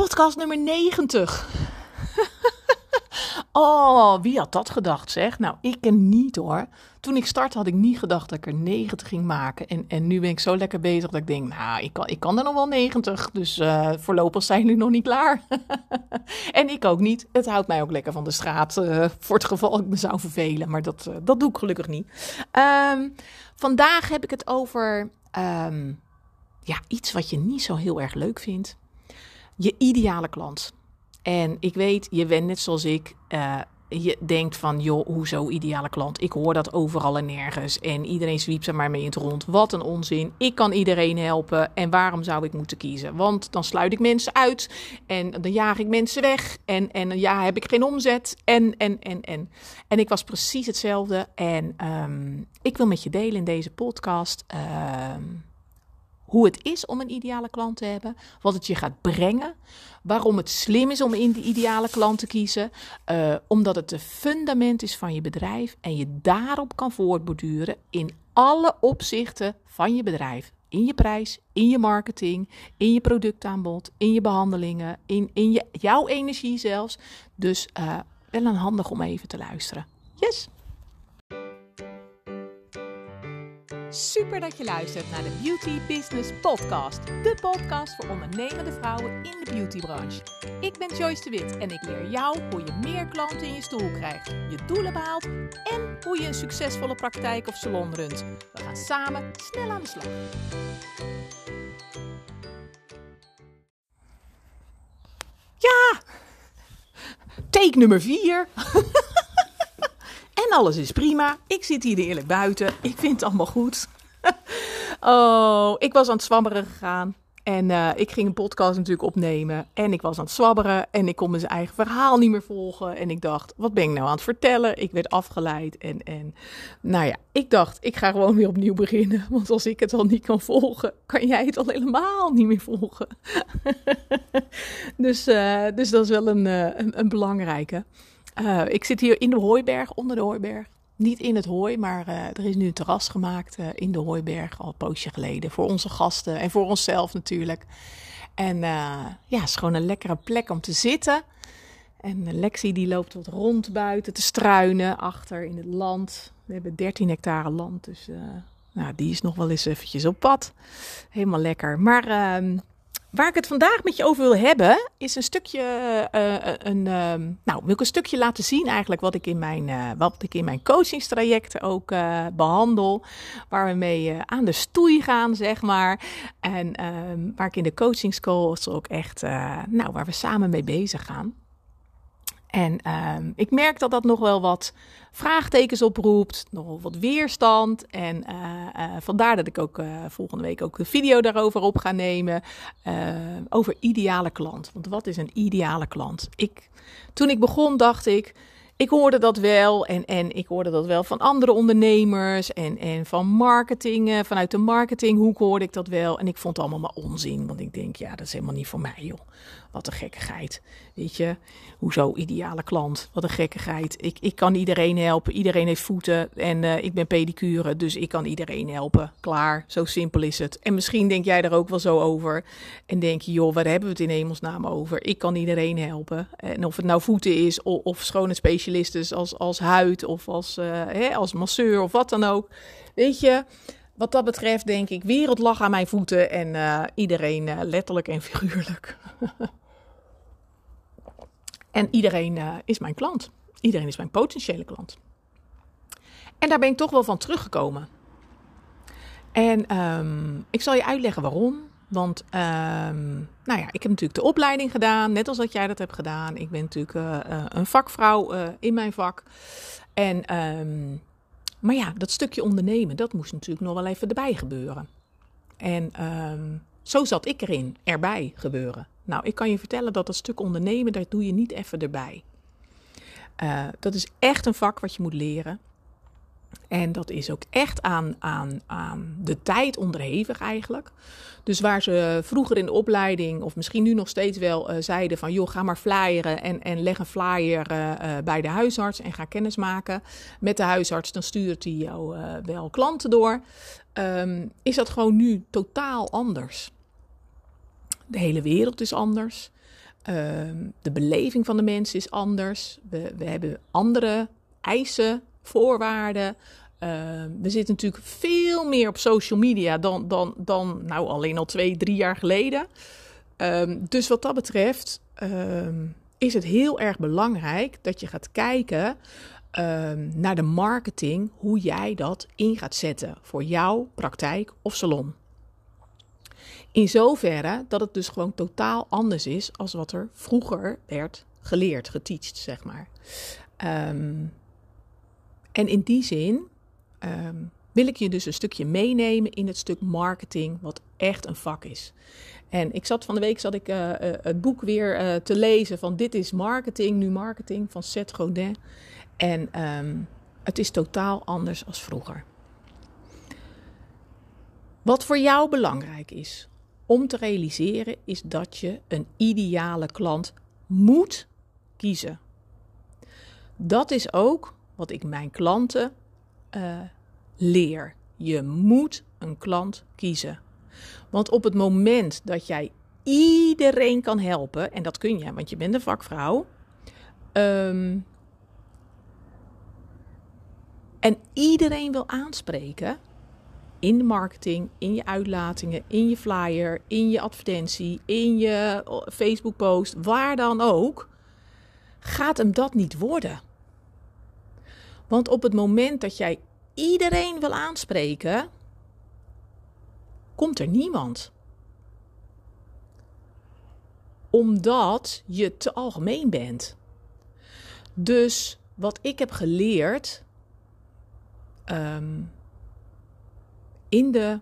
Podcast nummer 90. oh, wie had dat gedacht, zeg? Nou, ik niet hoor. Toen ik startte had ik niet gedacht dat ik er 90 ging maken. En, en nu ben ik zo lekker bezig dat ik denk, nou, ik kan, ik kan er nog wel 90. Dus uh, voorlopig zijn jullie nog niet klaar. en ik ook niet. Het houdt mij ook lekker van de straat. Uh, voor het geval ik me zou vervelen. Maar dat, uh, dat doe ik gelukkig niet. Um, vandaag heb ik het over um, ja, iets wat je niet zo heel erg leuk vindt je ideale klant. En ik weet, je bent net zoals ik. Uh, je denkt van, joh, hoezo ideale klant? Ik hoor dat overal en nergens. En iedereen zwiept er maar mee in het rond. Wat een onzin. Ik kan iedereen helpen. En waarom zou ik moeten kiezen? Want dan sluit ik mensen uit. En dan jaag ik mensen weg. En, en ja, heb ik geen omzet. En, en, en, en. En ik was precies hetzelfde. En um, ik wil met je delen in deze podcast. Uh, hoe het is om een ideale klant te hebben, wat het je gaat brengen, waarom het slim is om in de ideale klant te kiezen, uh, omdat het de fundament is van je bedrijf en je daarop kan voortborduren in alle opzichten van je bedrijf. In je prijs, in je marketing, in je productaanbod, in je behandelingen, in, in je, jouw energie zelfs. Dus uh, wel een handig om even te luisteren. Yes! Super dat je luistert naar de Beauty Business Podcast. De podcast voor ondernemende vrouwen in de beautybranche. Ik ben Joyce de Wit en ik leer jou hoe je meer klanten in je stoel krijgt, je doelen behaalt en hoe je een succesvolle praktijk of salon runt. We gaan samen snel aan de slag. Ja! Take nummer 4. En alles is prima. Ik zit hier eerlijk buiten. Ik vind het allemaal goed. oh, ik was aan het zwabberen gegaan. En uh, ik ging een podcast natuurlijk opnemen. En ik was aan het zwabberen. En ik kon mijn eigen verhaal niet meer volgen. En ik dacht, wat ben ik nou aan het vertellen? Ik werd afgeleid. En, en nou ja, ik dacht, ik ga gewoon weer opnieuw beginnen. Want als ik het al niet kan volgen, kan jij het al helemaal niet meer volgen. dus, uh, dus dat is wel een, een, een belangrijke. Uh, ik zit hier in de Hooiberg, onder de Hooiberg. Niet in het hooi, maar uh, er is nu een terras gemaakt uh, in de Hooiberg al een poosje geleden. Voor onze gasten en voor onszelf natuurlijk. En ja, het is gewoon een lekkere plek om te zitten. En Lexi die loopt wat rond buiten te struinen achter in het land. We hebben 13 hectare land, dus nou, die is nog wel eens eventjes op pad. Helemaal lekker. Maar ehm, Waar ik het vandaag met je over wil hebben, is een stukje, uh, een, uh, nou, wil ik een stukje laten zien eigenlijk wat ik in mijn, uh, wat ik in mijn coachingstrajecten ook behandel. Waar we mee aan de stoei gaan, zeg maar. En ehm, waar ik in de coachingscalls ook echt, nou, waar we samen mee bezig gaan. En um, ik merk dat dat nog wel wat vraagtekens oproept, nog wat weerstand. En uh, uh, vandaar dat ik ook uh, volgende week ook een video daarover op ga nemen. over ideale klant. Want wat is een ideale klant? Ik, toen ik begon dacht ik, ik hoorde dat wel en, en ik hoorde dat wel van andere ondernemers en, en van marketing, vanuit de marketinghoek hoorde ik dat wel. En ik vond het allemaal maar onzin, want ik denk, ja, dat is helemaal niet voor mij, joh. Wat een gekkigheid. Weet je, hoezo ideale klant? Wat een gekkigheid. Ik, ik kan iedereen helpen. Iedereen heeft voeten en uh, ik ben pedicure, dus ik kan iedereen helpen. Klaar, zo simpel is het. En misschien denk jij er ook wel zo over. En denk je, joh, waar hebben we het in hemelsnaam over? Ik kan iedereen helpen. En of het nou voeten is of, of is als, als huid of als, uh, hè, als masseur of wat dan ook. Weet je, wat dat betreft denk ik, wereld lag aan mijn voeten en uh, iedereen letterlijk en figuurlijk. en iedereen uh, is mijn klant. Iedereen is mijn potentiële klant. En daar ben ik toch wel van teruggekomen. En um, ik zal je uitleggen waarom. Want um, nou ja, ik heb natuurlijk de opleiding gedaan, net als dat jij dat hebt gedaan. Ik ben natuurlijk een vakvrouw in mijn vak. En um, maar ja, dat stukje ondernemen, dat moest natuurlijk nog wel even erbij gebeuren. En zo zat ik erin, erbij gebeuren. Nou, ik kan je vertellen dat dat stuk ondernemen, daar doe je niet even erbij. Uh, dat is echt een vak wat je moet leren. En dat is ook echt aan, aan, aan de tijd onderhevig eigenlijk. Dus waar ze vroeger in de opleiding, of misschien nu nog steeds wel, uh, zeiden van joh, ga maar flyeren en, en leg een flyer uh, bij de huisarts en ga kennis maken met de huisarts. Dan stuurt hij jou wel klanten door. Um, is dat gewoon nu totaal anders. De hele wereld is anders. Ehm, de beleving van de mensen is anders. We, we hebben andere eisen, voorwaarden. Ehm, we zitten natuurlijk veel meer op social media dan, dan, dan nou, alleen al twee, drie jaar geleden. Ehm, dus wat dat betreft is het heel erg belangrijk dat je gaat kijken naar de marketing, hoe jij dat in gaat zetten voor jouw praktijk of salon. In zoverre dat het dus gewoon totaal anders is als wat er vroeger werd geleerd, geteacht, zeg maar. Ehm, en in die zin ehm, wil ik je dus een stukje meenemen in het stuk marketing, wat echt een vak is. En ik zat van de week zat ik uh, uh, het boek weer uh, te lezen van Dit is marketing, nu marketing van Seth Godin. En um, het is totaal anders als vroeger. Wat voor jou belangrijk is om te realiseren is dat je een ideale klant moet kiezen. Dat is ook wat ik mijn klanten uh, leer. Je moet een klant kiezen. Want op het moment dat jij iedereen kan helpen, en dat kun je, want je bent een vakvrouw. Um, en iedereen wil aanspreken, in de marketing, in je uitlatingen, in je flyer, in je advertentie, in je Facebook post, waar dan ook, gaat hem dat niet worden. Want op het moment dat jij iedereen wil aanspreken, komt er niemand. Omdat je te algemeen bent. Dus wat ik heb geleerd. Um, in de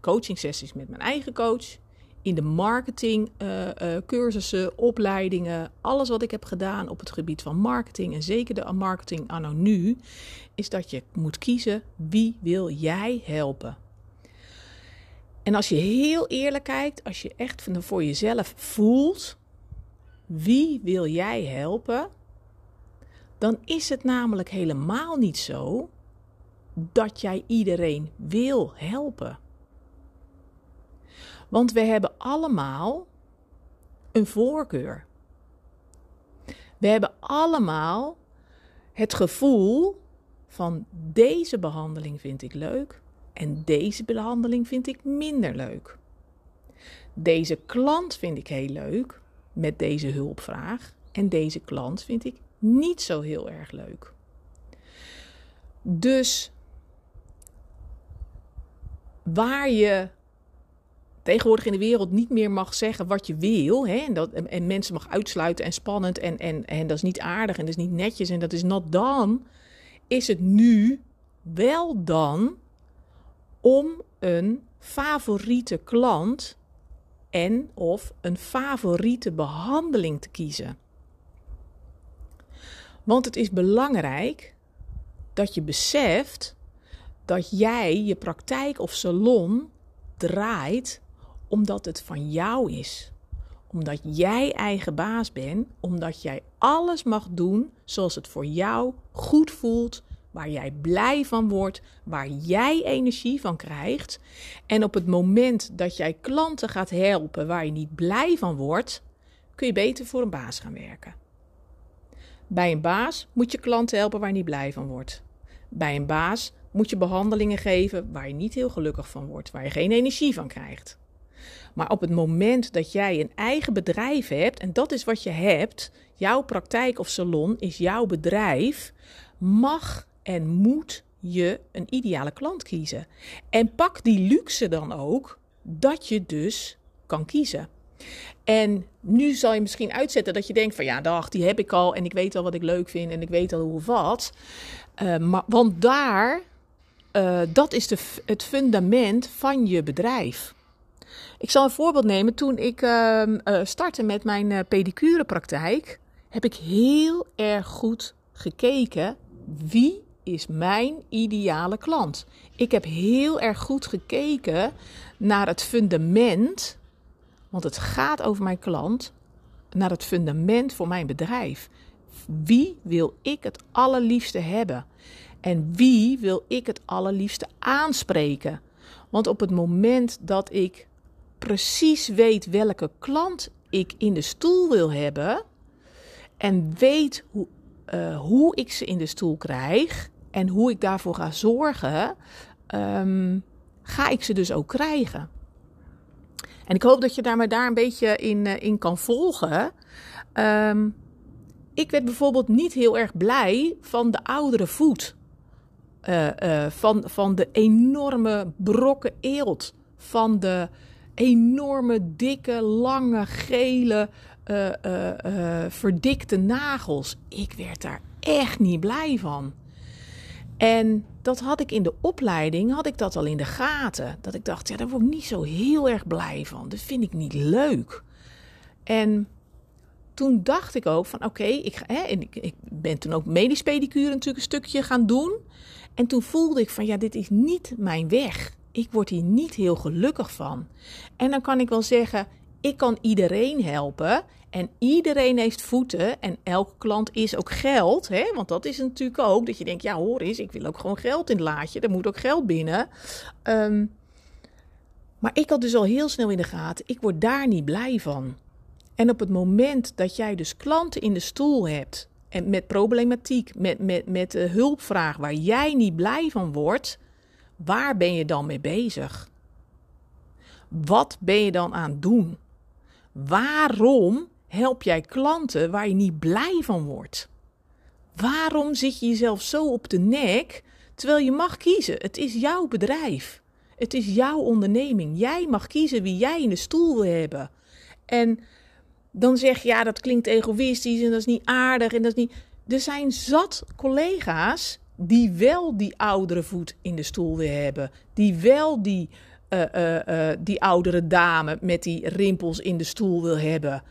coaching sessies met mijn eigen coach, in de marketing uh, uh, cursussen, opleidingen, alles wat ik heb gedaan op het gebied van marketing en zeker de marketing anno nu, is dat je moet kiezen wie wil jij helpen. En als je heel eerlijk kijkt, als je echt voor jezelf voelt, wie wil jij helpen, dan is het namelijk helemaal niet zo dat jij iedereen wil helpen. Want we hebben allemaal een voorkeur. We hebben allemaal het gevoel van deze behandeling vind ik leuk en deze behandeling vind ik minder leuk. Deze klant vind ik heel leuk met deze hulpvraag en deze klant vind ik niet zo heel erg leuk. Dus waar je tegenwoordig in de wereld niet meer mag zeggen wat je wil. Hè, en, dat, en, mensen mag uitsluiten en spannend en, en, en dat is niet aardig en dat is niet netjes en dat is not dan. Is het nu wel dan om een favoriete klant en of een favoriete behandeling te kiezen. Want het is belangrijk dat je beseft dat jij je praktijk of salon draait omdat het van jou is. Omdat jij eigen baas bent, omdat jij alles mag doen zoals het voor jou goed voelt, waar jij blij van wordt, waar jij energie van krijgt. En op het moment dat jij klanten gaat helpen waar je niet blij van wordt, kun je beter voor een baas gaan werken. Bij een baas moet je klanten helpen waar je niet blij van wordt. Bij een baas moet je behandelingen geven waar je niet heel gelukkig van wordt, waar je geen energie van krijgt. Maar op het moment dat jij een eigen bedrijf hebt, en dat is wat je hebt, jouw praktijk of salon is jouw bedrijf, mag en moet je een ideale klant kiezen. En pak die luxe dan ook dat je dus kan kiezen. En nu zal je misschien uitzetten dat je denkt van ja, dag, die heb ik al en ik weet al wat ik leuk vind en ik weet al hoe wat. Uh, maar, want daar uh, dat is de, het fundament van je bedrijf. Ik zal een voorbeeld nemen. Toen ik uh, startte met mijn uh, pedicurepraktijk, heb ik heel erg goed gekeken wie is mijn ideale klant. Ik heb heel erg goed gekeken naar het fundament, want het gaat over mijn klant, naar het fundament voor mijn bedrijf. Wie wil ik het allerliefste hebben? En wie wil ik het allerliefste aanspreken? Want op het moment dat ik precies weet welke klant ik in de stoel wil hebben en weet hoe, uh, hoe ik ze in de stoel krijg en hoe ik daarvoor ga zorgen, um, ga ik ze dus ook krijgen. En ik hoop dat je daar daar een beetje in, uh, in kan volgen. Um, ik werd bijvoorbeeld niet heel erg blij van de oudere voet. Uh, uh, van, van de enorme brokken eelt. Van de enorme, dikke, lange, gele, uh, verdikte nagels. Ik werd daar echt niet blij van. En dat had ik in de opleiding, had ik dat al in de gaten. Dat ik dacht, ja, daar word ik niet zo heel erg blij van. Dat vind ik niet leuk. En toen dacht ik ook van, oké, ik, ik, ik ben toen ook medisch pedicure natuurlijk een stukje gaan doen. En toen voelde ik van, ja, dit is niet mijn weg. Ik word hier niet heel gelukkig van. En dan kan ik wel zeggen, ik kan iedereen helpen. En iedereen heeft voeten en elke klant is ook geld. Hè? Want dat is natuurlijk ook dat je denkt, ja hoor eens, ik wil ook gewoon geld in het laadje. Er moet ook geld binnen. Um, maar ik had dus al heel snel in de gaten, ik word daar niet blij van. En op het moment dat jij dus klanten in de stoel hebt en met problematiek, met, met, met hulpvraag waar jij niet blij van wordt, waar ben je dan mee bezig? Wat ben je dan aan het doen? Waarom help jij klanten waar je niet blij van wordt? Waarom zit je jezelf zo op de nek terwijl je mag kiezen? Het is jouw bedrijf. Het is jouw onderneming. Jij mag kiezen wie jij in de stoel wil hebben. En dan zeg je ja, dat klinkt egoïstisch en dat is niet aardig en dat is niet. Er zijn zat collega's die wel die oudere voet in de stoel wil hebben, die wel die uh, uh, uh, die oudere dame met die rimpels in de stoel wil hebben.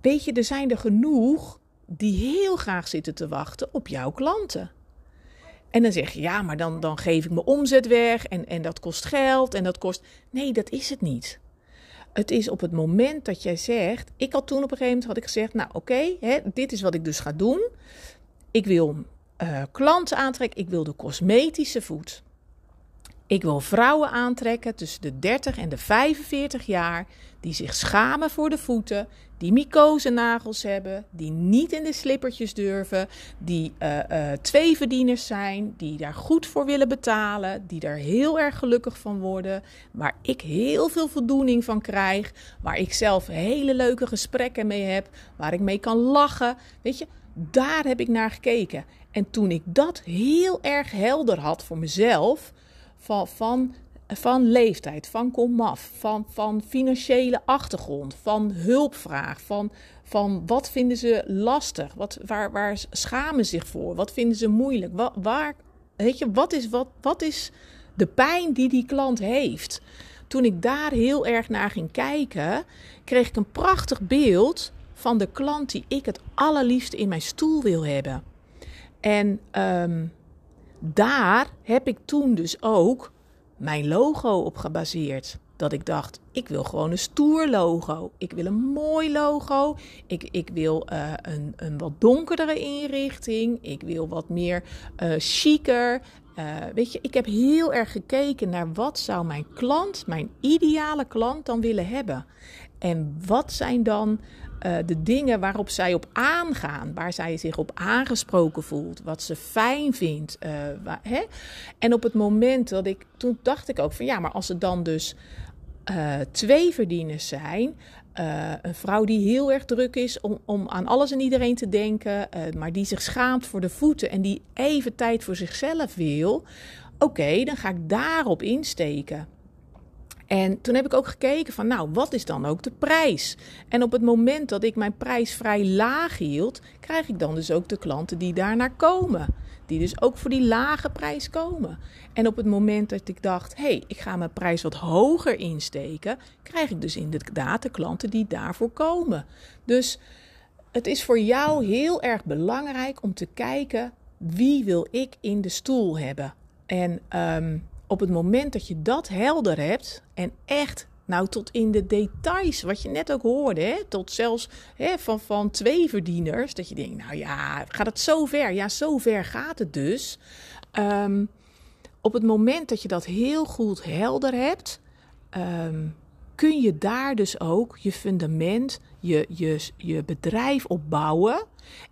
Weet je, er zijn er genoeg die heel graag zitten te wachten op jouw klanten. En dan zeg je, ja, maar dan, dan geef ik mijn omzet weg en, en dat kost geld en dat kost... Nee, dat is het niet. Het is op het moment dat jij zegt... Ik had toen op een gegeven moment had ik gezegd, nou oké, dit is wat ik dus ga doen. Ik wil uh, klanten aantrekken, ik wil de cosmetische voet. Ik wil vrouwen aantrekken tussen de 30 en de 45 jaar die zich schamen voor de voeten, die mycosenagels hebben, die niet in de slippertjes durven, die uh, zijn, die daar goed voor willen betalen, die daar heel erg gelukkig van worden, waar ik heel veel voldoening van krijg, waar ik zelf hele leuke gesprekken mee heb, waar ik mee kan lachen. Weet je, daar heb ik naar gekeken. En toen ik dat heel erg helder had voor mezelf, van, van, van leeftijd, van komaf, van, van financiële achtergrond, van hulpvraag, van, van wat vinden ze lastig, wat, waar, waar schamen zich voor, wat vinden ze moeilijk, wat, waar, weet je, wat is, wat, wat is de pijn die die klant heeft. Toen ik daar heel erg naar ging kijken, kreeg ik een prachtig beeld van de klant die ik het allerliefste in mijn stoel wil hebben. En um, daar heb ik toen dus ook mijn logo op gebaseerd. Dat ik dacht, ik wil gewoon een stoer logo. Ik wil een mooi logo. Ik, ik wil uh, een, een wat donkerdere inrichting. Ik wil wat meer uh, chiquer. Uh, weet je, ik heb heel erg gekeken naar wat zou mijn klant, mijn ideale klant dan willen hebben. En wat zijn dan uh, de dingen waarop zij op aangaan, waar zij zich op aangesproken voelt, wat ze fijn vindt. Waar, hè? En op het moment dat ik, toen dacht ik ook van ja, maar als er dan dus uh, twee verdieners zijn, een vrouw die heel erg druk is om, om aan alles en iedereen te denken, maar die zich schaamt voor de voeten en die even tijd voor zichzelf wil, oké, dan ga ik daarop insteken. En toen heb ik ook gekeken van, nou, wat is dan ook de prijs? En op het moment dat ik mijn prijs vrij laag hield, krijg ik dan dus ook de klanten die daarnaar komen. Die dus ook voor die lage prijs komen. En op het moment dat ik dacht, hé, hey, ik ga mijn prijs wat hoger insteken, krijg ik dus inderdaad de klanten die daarvoor komen. Dus het is voor jou heel erg belangrijk om te kijken, wie wil ik in de stoel hebben? En um, op het moment dat je dat helder hebt en echt nou, tot in de details, wat je net ook hoorde, hè? tot zelfs hè, van, van twee verdieners. Dat je denkt, nou ja, gaat het zo ver? Ja, zo ver gaat het dus. Um, op het moment dat je dat heel goed helder hebt, um, kun je daar dus ook je fundament, je, je, je bedrijf opbouwen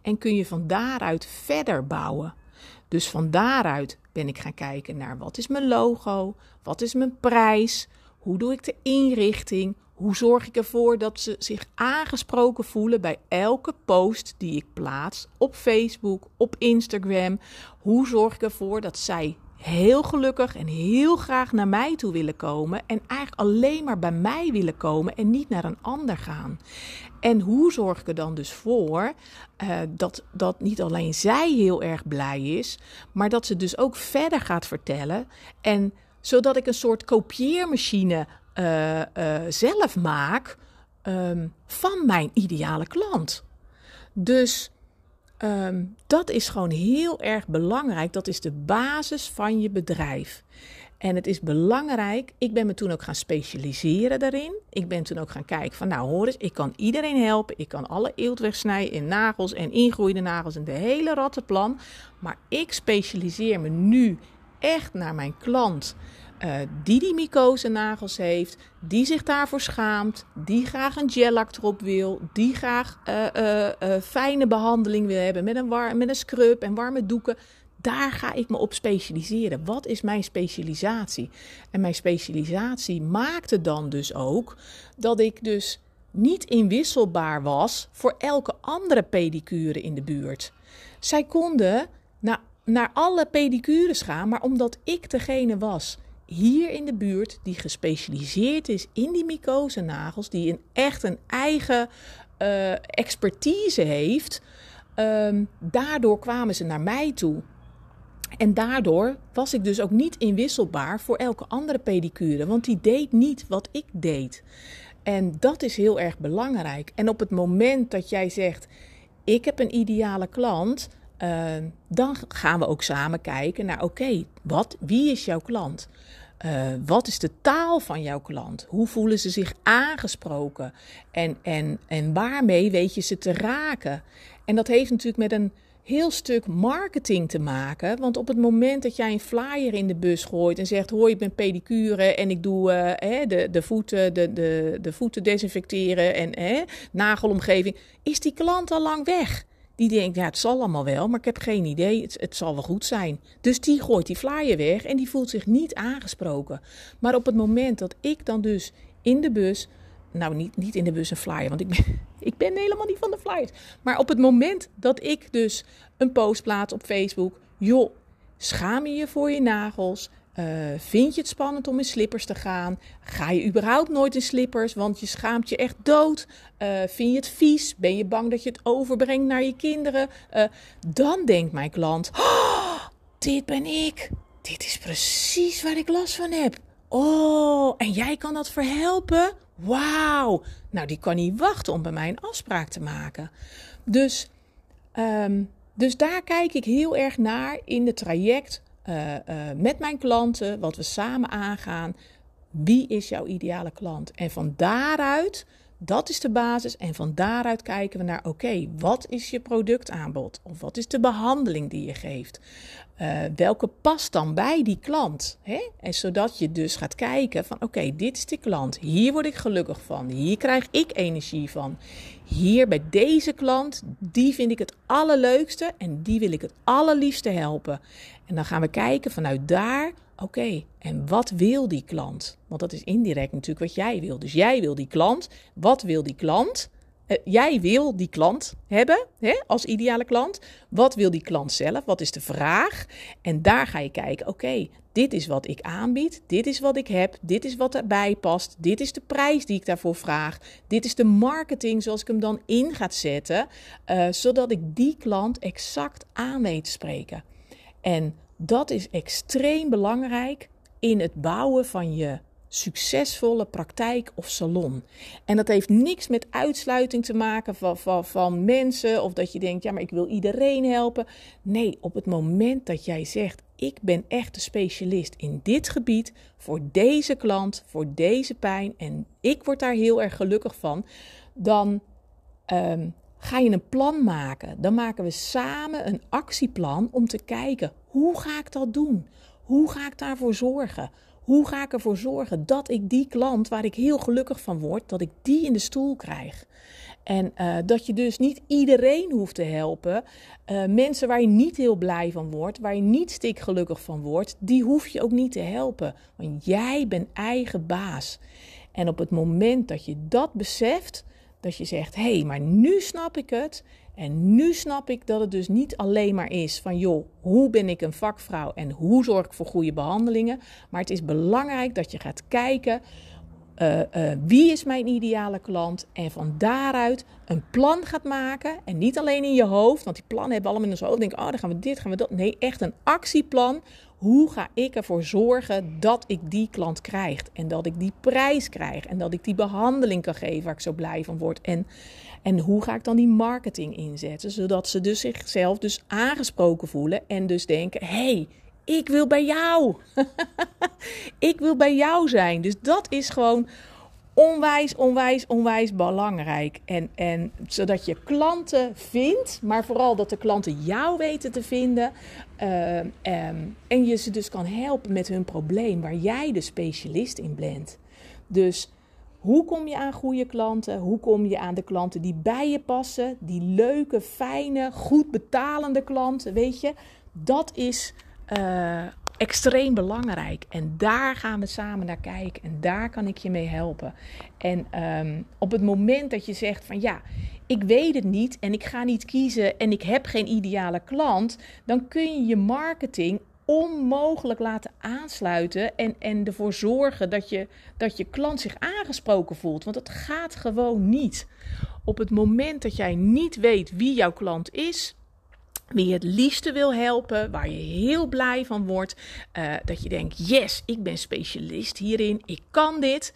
en kun je van daaruit verder bouwen. Dus van daaruit ben ik gaan kijken naar wat is mijn logo, wat is mijn prijs, hoe doe ik de inrichting, hoe zorg ik ervoor dat ze zich aangesproken voelen bij elke post die ik plaats op Facebook, op Instagram? Hoe zorg ik ervoor dat zij heel gelukkig en heel graag naar mij toe willen komen en eigenlijk alleen maar bij mij willen komen en niet naar een ander gaan? En hoe zorg ik er dan dus voor uh, dat, dat niet alleen zij heel erg blij is, maar dat ze dus ook verder gaat vertellen en zodat ik een soort kopieermachine uh, uh, zelf maak um, van mijn ideale klant. Dus um, dat is gewoon heel erg belangrijk. Dat is de basis van je bedrijf. En het is belangrijk. Ik ben me toen ook gaan specialiseren daarin. Ik ben toen ook gaan kijken van, nou hoor eens, ik kan iedereen helpen. Ik kan alle eelt wegsnijden in nagels en ingroeide nagels en de hele rattenplan. Maar ik specialiseer me nu echt naar mijn klant. Uh, die die mycose nagels heeft, die zich daarvoor schaamt, die graag een gellak erop wil, die graag uh, uh, fijne behandeling wil hebben met een, met een scrub en warme doeken. Daar ga ik me op specialiseren. Wat is mijn specialisatie? En mijn specialisatie maakte dan dus ook dat ik dus niet inwisselbaar was voor elke andere pedicure in de buurt. Zij konden naar, naar alle pedicures gaan, maar omdat ik degene was hier in de buurt die gespecialiseerd is in die mycose nagels, die een, echt een eigen uh, expertise heeft, um, daardoor kwamen ze naar mij toe. En daardoor was ik dus ook niet inwisselbaar voor elke andere pedicure, want die deed niet wat ik deed. En dat is heel erg belangrijk. En op het moment dat jij zegt: Ik heb een ideale klant, uh, dan gaan we ook samen kijken naar: oké, wat, wie is jouw klant? Uh, wat is de taal van jouw klant? Hoe voelen ze zich aangesproken? En, en, en waarmee weet je ze te raken? En dat heeft natuurlijk met een heel stuk marketing te maken. Want op het moment dat jij een flyer in de bus gooit en zegt: Hoi, ik ben pedicure en ik doe uh, de, de, voeten, de, de, de voeten desinfecteren en uh, nagelomgeving, is die klant al lang weg. Die denkt, ja, het zal allemaal wel, maar ik heb geen idee. Het, het, zal wel goed zijn. Dus die gooit die flyer weg en die voelt zich niet aangesproken. Maar op het moment dat ik dan dus in de bus, nou niet, niet in de bus een flyer, want ik ben, ik ben helemaal niet van de flyers. Maar op het moment dat ik dus een post plaats op Facebook, joh, schaam je je voor je nagels? Uh, vind je het spannend om in slippers te gaan? Ga je überhaupt nooit in slippers, want je schaamt je echt dood? Uh, vind je het vies? Ben je bang dat je het overbrengt naar je kinderen? Uh, dan denkt mijn klant: oh, Dit ben ik. Dit is precies waar ik last van heb. Oh, en jij kan dat verhelpen? Wauw. Nou, die kan niet wachten om bij mij een afspraak te maken. Dus, um, dus daar kijk ik heel erg naar in het traject uh, uh, met mijn klanten, wat we samen aangaan. Wie is jouw ideale klant? En van daaruit, dat is de basis. En van daaruit kijken we naar: oké, wat is je productaanbod? Of wat is de behandeling die je geeft? Uh, welke past dan bij die klant? Hè? En zodat je dus gaat kijken van oké, dit is de klant. Hier word ik gelukkig van. Hier krijg ik energie van. Hier bij deze klant, die vind ik het allerleukste en die wil ik het allerliefste helpen. En dan gaan we kijken vanuit daar, oké, en wat wil die klant? Want dat is indirect natuurlijk wat jij wil. Dus jij wil die klant. Wat wil die klant? Uh, jij wil die klant hebben hè, als ideale klant. Wat wil die klant zelf? Wat is de vraag? En daar ga je kijken, oké, dit is wat ik aanbied, dit is wat ik heb, dit is wat erbij past, dit is de prijs die ik daarvoor vraag, dit is de marketing zoals ik hem dan in ga zetten, uh, zodat ik die klant exact aan weet spreken. En dat is extreem belangrijk in het bouwen van je succesvolle praktijk of salon. En dat heeft niks met uitsluiting te maken van, van, van mensen of dat je denkt, ja, maar ik wil iedereen helpen. Nee, op het moment dat jij zegt, ik ben echt de specialist in dit gebied voor deze klant, voor deze pijn en ik word daar heel erg gelukkig van, dan um, ga je een plan maken. Dan maken we samen een actieplan om te kijken hoe ga ik dat doen? Hoe ga ik daarvoor zorgen? Hoe ga ik ervoor zorgen dat ik die klant waar ik heel gelukkig van word, dat ik die in de stoel krijg? En uh, dat je dus niet iedereen hoeft te helpen. Uh, mensen waar je niet heel blij van wordt, waar je niet stikgelukkig van wordt, die hoef je ook niet te helpen. Want jij bent eigen baas. En op het moment dat je dat beseft, dat je zegt: hé, hey, maar nu snap ik het. En nu snap ik dat het dus niet alleen maar is van joh, hoe ben ik een vakvrouw en hoe zorg ik voor goede behandelingen. Maar het is belangrijk dat je gaat kijken uh, uh, wie is mijn ideale klant en van daaruit een plan gaat maken. En niet alleen in je hoofd, want die plannen hebben allemaal in ons hoofd. Denk, oh, dan gaan we dit, gaan we dat. Nee, echt een actieplan. Hoe ga ik ervoor zorgen dat ik die klant krijg en dat ik die prijs krijg en dat ik die behandeling kan geven waar ik zo blij van word. En, en hoe ga ik dan die marketing inzetten, zodat ze dus zichzelf dus aangesproken voelen en dus denken, hey, ik wil bij jou. ik wil bij jou zijn. Dus dat is gewoon onwijs, onwijs, onwijs belangrijk. En, en zodat je klanten vindt, maar vooral dat de klanten jou weten te vinden. Uh, um, en je ze dus kan helpen met hun probleem, waar jij de specialist in bent. Dus hoe kom je aan goede klanten? Hoe kom je aan de klanten die bij je passen? Die leuke, fijne, goed betalende klanten, weet je? Dat is uh, extreem belangrijk. En daar gaan we samen naar kijken. En daar kan ik je mee helpen. En um, op het moment dat je zegt van ja, ik weet het niet en ik ga niet kiezen en ik heb geen ideale klant, dan kun je je marketing onmogelijk laten aansluiten en, en ervoor zorgen dat je, dat je klant zich aangesproken voelt. Want het gaat gewoon niet. Op het moment dat jij niet weet wie jouw klant is, wie je het liefste wil helpen, waar je heel blij van wordt. Uh, dat je denkt, yes, ik ben specialist hierin, ik kan dit.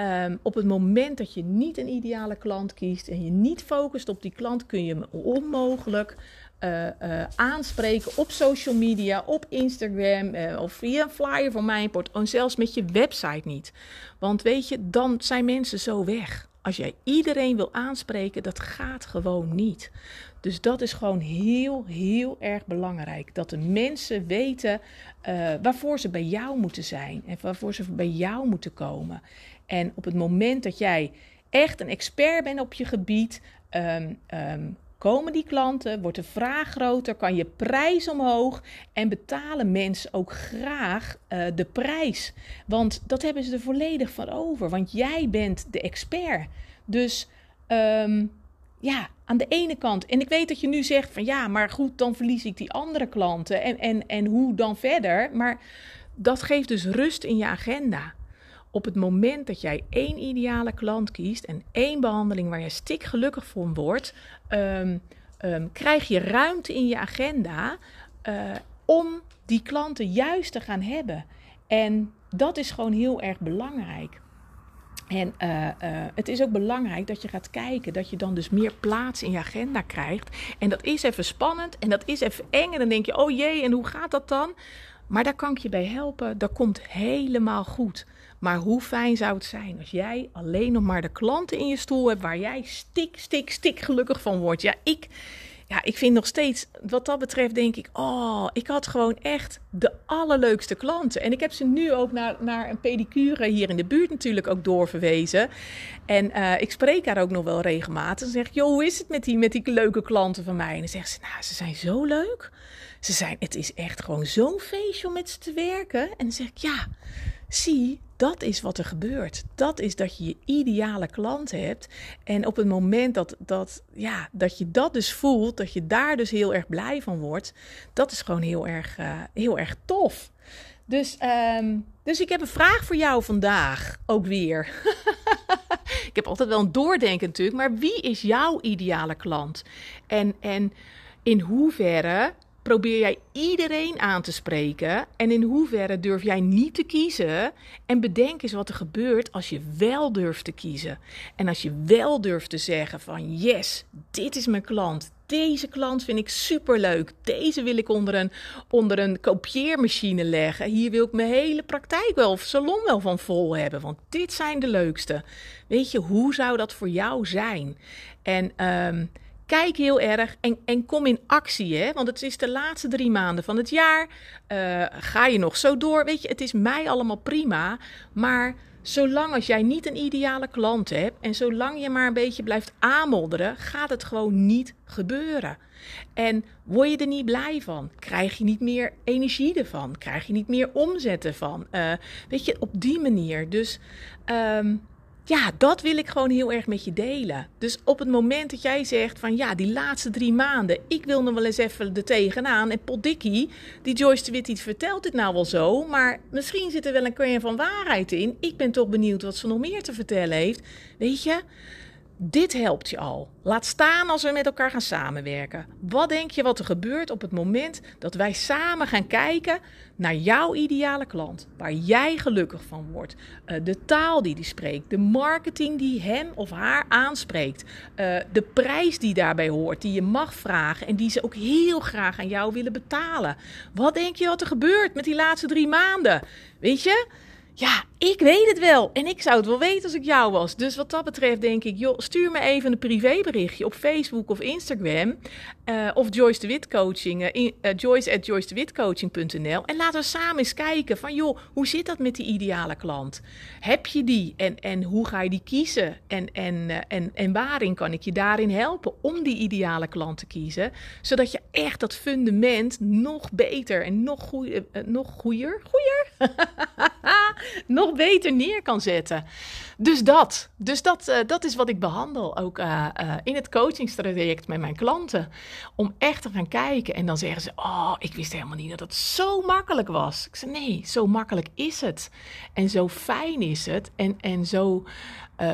Um, op het moment dat je niet een ideale klant kiest en je niet focust op die klant, kun je hem onmogelijk uh, uh, aanspreken op social media, op Instagram of via een flyer van mijn port, zelfs met je website niet. Want weet je, dan zijn mensen zo weg. Als jij iedereen wil aanspreken, dat gaat gewoon niet. Dus dat is gewoon heel, heel erg belangrijk. Dat de mensen weten uh, waarvoor ze bij jou moeten zijn en waarvoor ze bij jou moeten komen. En op het moment dat jij echt een expert bent op je gebied, um, um, komen die klanten, wordt de vraag groter, kan je prijs omhoog en betalen mensen ook graag uh, de prijs. Want dat hebben ze er volledig van over, want jij bent de expert. Dus um, ja, aan de ene kant. En ik weet dat je nu zegt van ja, maar goed, dan verlies ik die andere klanten. En, en, en hoe dan verder? Maar dat geeft dus rust in je agenda. Op het moment dat jij één ideale klant kiest en één behandeling waar je stik gelukkig van wordt, um, um, krijg je ruimte in je agenda uh, om die klanten juist te gaan hebben. En dat is gewoon heel erg belangrijk. En uh, uh, het is ook belangrijk dat je gaat kijken, dat je dan dus meer plaats in je agenda krijgt. En dat is even spannend en dat is even eng. En dan denk je, oh jee, en hoe gaat dat dan? Maar daar kan ik je bij helpen. Dat komt helemaal goed. Maar hoe fijn zou het zijn als jij alleen nog maar de klanten in je stoel hebt waar jij stik, stik, stik gelukkig van wordt. Ja, ik ja, ik vind nog steeds, wat dat betreft, denk ik, oh, ik had gewoon echt de allerleukste klanten. En ik heb ze nu ook naar, naar een pedicure hier in de buurt natuurlijk ook doorverwezen. En uh, ik spreek haar ook nog wel regelmatig. En zeg ik, joh, hoe is het met die, met die leuke klanten van mij? En dan zegt ze, nou, ze zijn zo leuk. Ze zijn, het is echt gewoon zo'n feestje om met ze te werken. En dan zeg ik, ja, zie, dat is wat er gebeurt. Dat is dat je je ideale klant hebt. En op het moment dat, dat, ja, dat je dat dus voelt, dat je daar dus heel erg blij van wordt, dat is gewoon heel erg, uh, heel erg tof. Dus, um, dus ik heb een vraag voor jou vandaag ook weer. ik heb altijd wel een doordenken natuurlijk, maar wie is jouw ideale klant? En, en in hoeverre probeer jij iedereen aan te spreken? En in hoeverre durf jij niet te kiezen? En bedenk eens wat er gebeurt als je wel durft te kiezen. En als je wel durft te zeggen van yes, dit is mijn klant. Deze klant vind ik superleuk. Deze wil ik onder een, onder een kopieermachine leggen. Hier wil ik mijn hele praktijk wel of salon wel van vol hebben. Want dit zijn de leukste. Weet je, hoe zou dat voor jou zijn? En um, kijk heel erg en, en kom in actie. Hè? Want het is de laatste drie maanden van het jaar. Uh, ga je nog zo door? Weet je, het is mij allemaal prima. Maar zolang als jij niet een ideale klant hebt en zolang je maar een beetje blijft aanmodderen, gaat het gewoon niet gebeuren. En word je er niet blij van? Krijg je niet meer energie ervan? Krijg je niet meer omzet ervan? Uh, weet je, op die manier. Dus um, ja, dat wil ik gewoon heel erg met je delen. Dus op het moment dat jij zegt van ja, die laatste drie maanden, ik wil nog wel eens even er tegenaan. En potdikkie, die Joyce de Witt vertelt dit nou wel zo, maar misschien zit er wel een kern van waarheid in. Ik ben toch benieuwd wat ze nog meer te vertellen heeft. Weet je, dit helpt je al. Laat staan als we met elkaar gaan samenwerken. Wat denk je wat er gebeurt op het moment dat wij samen gaan kijken naar jouw ideale klant? Waar jij gelukkig van wordt. Uh, de taal die die spreekt. De marketing die hem of haar aanspreekt. Uh, de prijs die daarbij hoort. Die je mag vragen en die ze ook heel graag aan jou willen betalen. Wat denk je wat er gebeurt met die laatste drie maanden? Weet je? Ja, ik weet het wel. En ik zou het wel weten als ik jou was. Dus wat dat betreft denk ik, joh, stuur me even een privéberichtje op Facebook of Instagram. Uh, of Joyce de Wit Coaching, uh, Joyce at. En laten we samen eens kijken van, joh, hoe zit dat met die ideale klant? Heb je die? En, en hoe ga je die kiezen? En, en, en, en waarin kan ik je daarin helpen om die ideale klant te kiezen? Zodat je echt dat fundament nog beter en nog, nog goeier, goeier? nog beter neer kan zetten. Dus dat. Dus dat, uh, dat is wat ik behandel ook uh, uh, in het coachingstraject met mijn klanten. Om echt te gaan kijken. En dan zeggen ze: Oh, ik wist helemaal niet dat het zo makkelijk was. Ik zeg: Nee, zo makkelijk is het. En zo fijn is het. En, en zo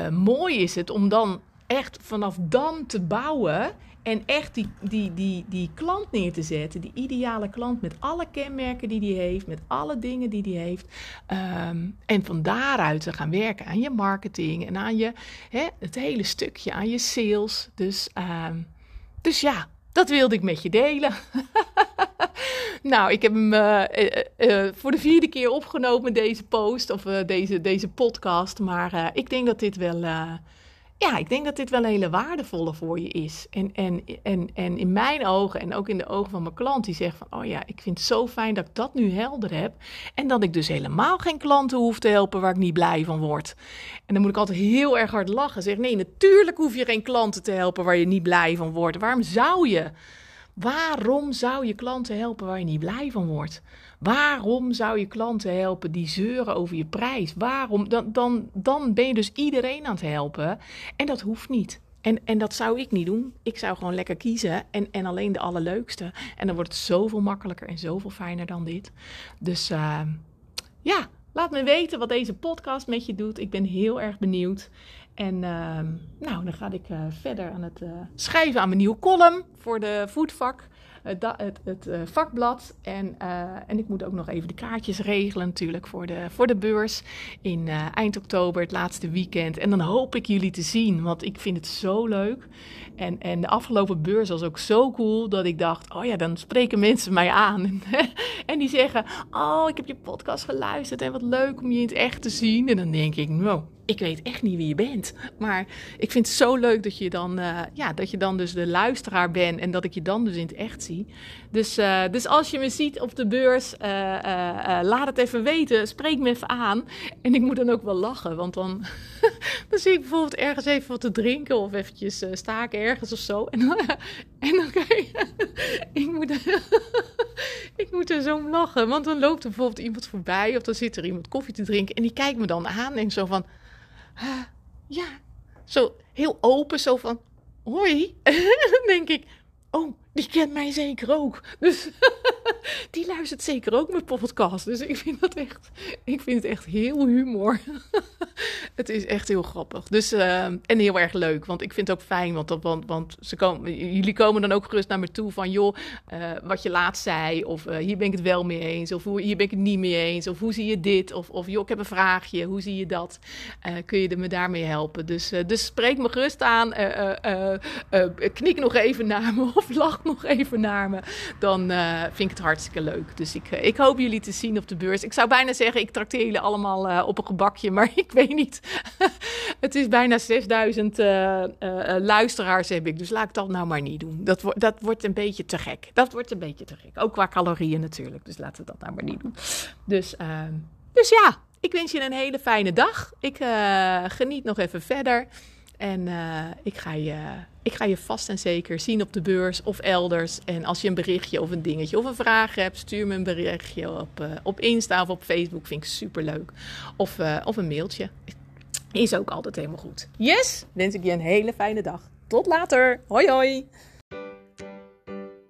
mooi is het om dan echt vanaf dan te bouwen en echt die, die, die, die klant neer te zetten, die ideale klant met alle kenmerken die die heeft, met alle dingen die die heeft. Um, en van daaruit te gaan werken aan je marketing en aan je, hè, het hele stukje, aan je sales. Dus, um, dus ja, dat wilde ik met je delen. nou, ik heb hem uh, uh, uh, voor de vierde keer opgenomen, deze post of deze, deze podcast. Maar ik denk dat dit wel ja, ik denk dat dit wel een hele waardevolle voor je is. En, en, en, en in mijn ogen en ook in de ogen van mijn klant, die zegt van, oh ja, ik vind het zo fijn dat ik dat nu helder heb. En dat ik dus helemaal geen klanten hoef te helpen waar ik niet blij van word. En dan moet ik altijd heel erg hard lachen. Zeg, nee, natuurlijk hoef je geen klanten te helpen waar je niet blij van wordt. Waarom zou je? Waarom zou je klanten helpen waar je niet blij van wordt? Waarom zou je klanten helpen die zeuren over je prijs? Waarom? Dan, dan, dan ben je dus iedereen aan het helpen. En dat hoeft niet. En, en dat zou ik niet doen. Ik zou gewoon lekker kiezen en, en alleen de allerleukste. En dan wordt het zoveel makkelijker en zoveel fijner dan dit. Dus uh, ja, laat me weten wat deze podcast met je doet. Ik ben heel erg benieuwd. En uh, nou, dan ga ik uh, verder aan het uh, schrijven aan mijn nieuwe column voor de voetvak het, het, uh, vakblad. En, uh, en ik moet ook nog even de kaartjes regelen natuurlijk voor de, voor de beurs in uh, eind oktober, het laatste weekend. En dan hoop ik jullie te zien, want ik vind het zo leuk. En, en de afgelopen beurs was ook zo cool dat ik dacht, oh ja, dan spreken mensen mij aan. en die zeggen, oh, ik heb je podcast geluisterd en wat leuk om je in het echt te zien. En dan denk ik, nou, ik weet echt niet wie je bent. Maar ik vind het zo leuk dat je dan, uh, ja, dat je dan dus de luisteraar bent en dat ik je dan dus in het echt zie. Dus, uh, dus als je me ziet op de beurs, uh, laat het even weten. Spreek me even aan. En ik moet dan ook wel lachen, want dan, dan zie ik bijvoorbeeld ergens even wat te drinken of eventjes staken ergens of zo. En en dan kijk ik, moet, ik moet er zo om lachen, want dan loopt er bijvoorbeeld iemand voorbij of dan zit er iemand koffie te drinken en die kijkt me dan aan en zo van ja, zo heel open, zo van, hoi. denk ik, oh, die kent mij zeker ook. Dus die luistert zeker ook mijn podcast. Dus ik vind dat echt, ik vind het echt heel humor. het is echt heel grappig. Dus, uh, en heel erg leuk. Want ik vind het ook fijn, want, want, want ze komen, jullie komen dan ook gerust naar me toe van, joh, uh, wat je laatst zei. Of uh, hier ben ik het wel mee eens. Of hier ben ik het niet mee eens. Of hoe zie je dit? Of, of joh, ik heb een vraagje. Hoe zie je dat? kun je me daarmee helpen? Dus, dus spreek me gerust aan. knik nog even naar me of lach nog even naar me. Dan uh, vind ik het hartstikke leuk. Dus ik, ik hoop jullie te zien op de beurs. Ik zou bijna zeggen, ik trakteer jullie allemaal uh, op een gebakje. Maar ik weet niet. het is bijna 6000 uh, luisteraars heb ik. Dus laat ik dat nou maar niet doen. Dat, wo dat wordt een beetje te gek. Dat wordt een beetje te gek. Ook qua calorieën natuurlijk. Dus laten we dat nou maar niet doen. Dus, ehm, dus ja, ik wens je een hele fijne dag. Ik geniet nog even verder. En uh, ik, ga je, ik ga je vast en zeker zien op de beurs of elders. En als je een berichtje of een dingetje of een vraag hebt, stuur me een berichtje op, uh, op Insta of op Facebook. Vind ik super leuk. Of, of een mailtje. Is ook altijd helemaal goed. Yes, wens ik je een hele fijne dag. Tot later. Hoi hoi.